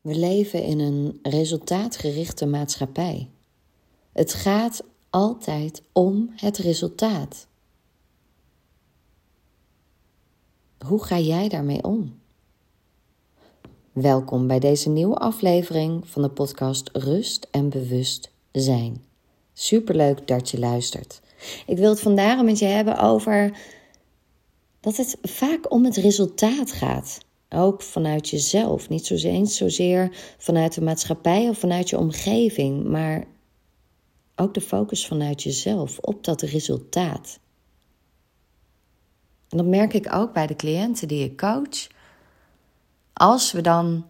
We leven in een resultaatgerichte maatschappij. Het gaat altijd om het resultaat. Hoe ga jij daarmee om? Welkom bij deze nieuwe aflevering van de podcast Rust en Bewust Zijn. Superleuk dat je luistert. Ik wil het vandaag met je hebben over dat het vaak om het resultaat gaat. Ook vanuit jezelf. Niet zo eens zozeer vanuit de maatschappij of vanuit je omgeving, maar ook de focus vanuit jezelf op dat resultaat. En dat merk ik ook bij de cliënten die ik coach. Als we dan,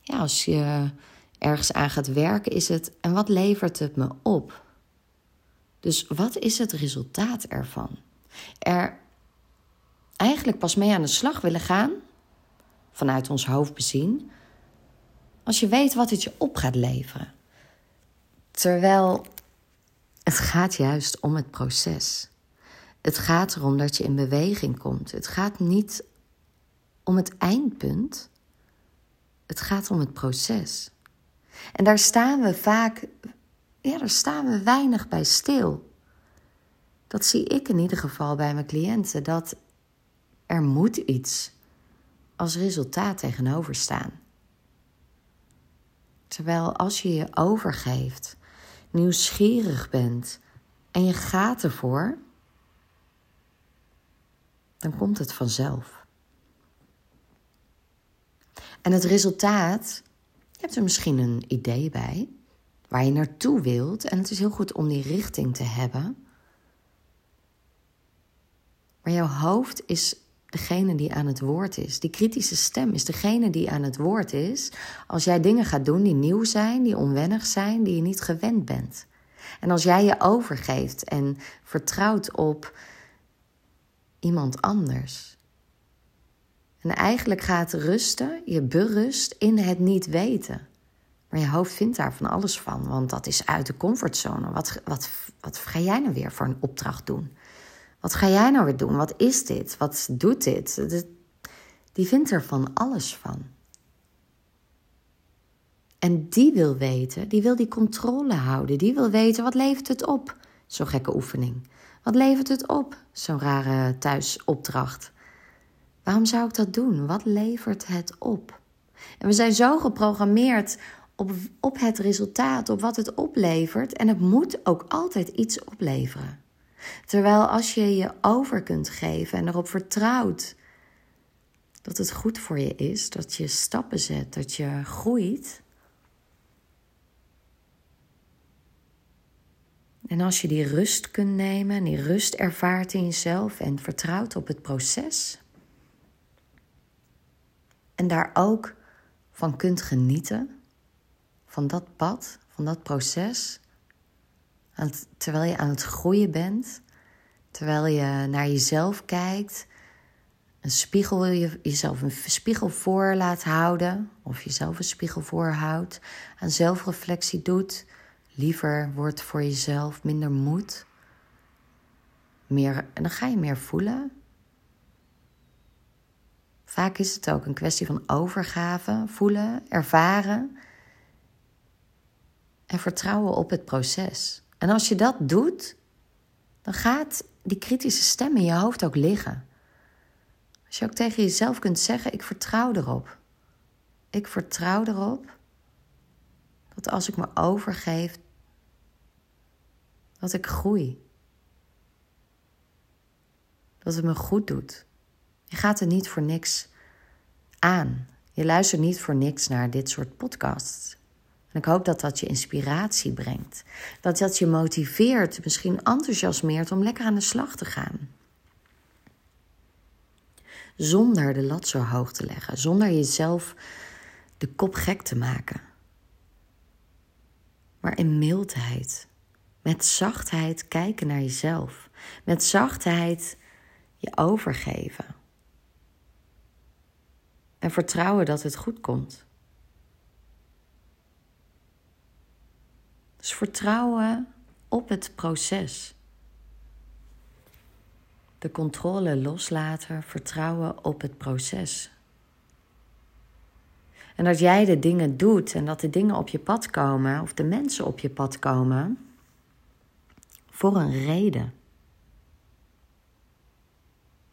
ja, als je ergens aan gaat werken, is het en wat levert het me op? Dus wat is het resultaat ervan? Er eigenlijk pas mee aan de slag willen gaan vanuit ons hoofd bezien, als je weet wat het je op gaat leveren. Terwijl het gaat juist om het proces. Het gaat erom dat je in beweging komt. Het gaat niet om het eindpunt. Het gaat om het proces. En daar staan we vaak, ja, daar staan we weinig bij stil. Dat zie ik in ieder geval bij mijn cliënten. Dat er moet iets als resultaat tegenover staan. Terwijl als je je overgeeft, nieuwsgierig bent en je gaat ervoor, dan komt het vanzelf. En het resultaat, je hebt er misschien een idee bij waar je naartoe wilt en het is heel goed om die richting te hebben. Maar jouw hoofd is degene die aan het woord is. Die kritische stem is degene die aan het woord is als jij dingen gaat doen die nieuw zijn, die onwennig zijn, die je niet gewend bent. En als jij je overgeeft en vertrouwt op iemand anders. En eigenlijk gaat rusten, je berust in het niet weten. Maar je hoofd vindt daar van alles van, want dat is uit de comfortzone. Wat, wat, wat ga jij nou weer voor een opdracht doen? Wat ga jij nou weer doen? Wat is dit? Wat doet dit? Die vindt er van alles van. En die wil weten, die wil die controle houden. Die wil weten, wat levert het op? Zo'n gekke oefening. Wat levert het op? Zo'n rare thuisopdracht. Waarom zou ik dat doen? Wat levert het op? En we zijn zo geprogrammeerd op, op het resultaat, op wat het oplevert. En het moet ook altijd iets opleveren. Terwijl als je je over kunt geven en erop vertrouwt dat het goed voor je is, dat je stappen zet, dat je groeit. En als je die rust kunt nemen en die rust ervaart in jezelf en vertrouwt op het proces. En daar ook van kunt genieten, van dat pad, van dat proces terwijl je aan het groeien bent, terwijl je naar jezelf kijkt, een spiegel, je, jezelf een spiegel voor laat houden, of jezelf een spiegel voorhoudt, aan zelfreflectie doet, liever wordt voor jezelf, minder moed. Meer, en dan ga je meer voelen. Vaak is het ook een kwestie van overgave, voelen, ervaren en vertrouwen op het proces. En als je dat doet, dan gaat die kritische stem in je hoofd ook liggen. Als je ook tegen jezelf kunt zeggen: Ik vertrouw erop. Ik vertrouw erop dat als ik me overgeef, dat ik groei. Dat het me goed doet. Je gaat er niet voor niks aan. Je luistert niet voor niks naar dit soort podcasts. En ik hoop dat dat je inspiratie brengt. Dat dat je motiveert, misschien enthousiasmeert om lekker aan de slag te gaan. Zonder de lat zo hoog te leggen, zonder jezelf de kop gek te maken. Maar in mildheid, met zachtheid kijken naar jezelf, met zachtheid je overgeven. En vertrouwen dat het goed komt. Dus vertrouwen op het proces. De controle loslaten, vertrouwen op het proces. En dat jij de dingen doet en dat de dingen op je pad komen, of de mensen op je pad komen, voor een reden.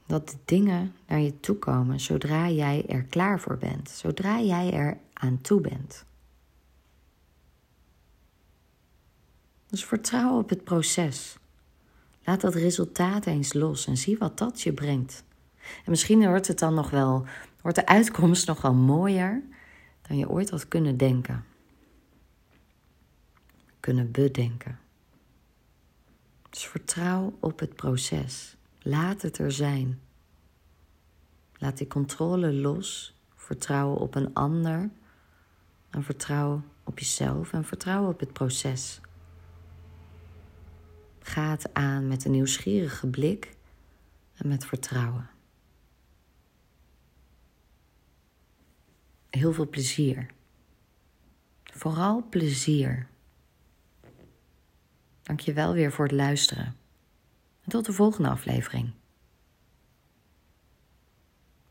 Dat de dingen naar je toe komen zodra jij er klaar voor bent, zodra jij er aan toe bent. Dus vertrouw op het proces. Laat dat resultaat eens los en zie wat dat je brengt. En misschien wordt het dan nog wel, wordt de uitkomst nog wel mooier dan je ooit had kunnen denken. Kunnen bedenken. Dus vertrouw op het proces. Laat het er zijn. Laat die controle los. Vertrouw op een ander. En vertrouw op jezelf en vertrouw op het proces. Ga het aan met een nieuwsgierige blik en met vertrouwen. Heel veel plezier. Vooral plezier. Dank je wel weer voor het luisteren. En tot de volgende aflevering.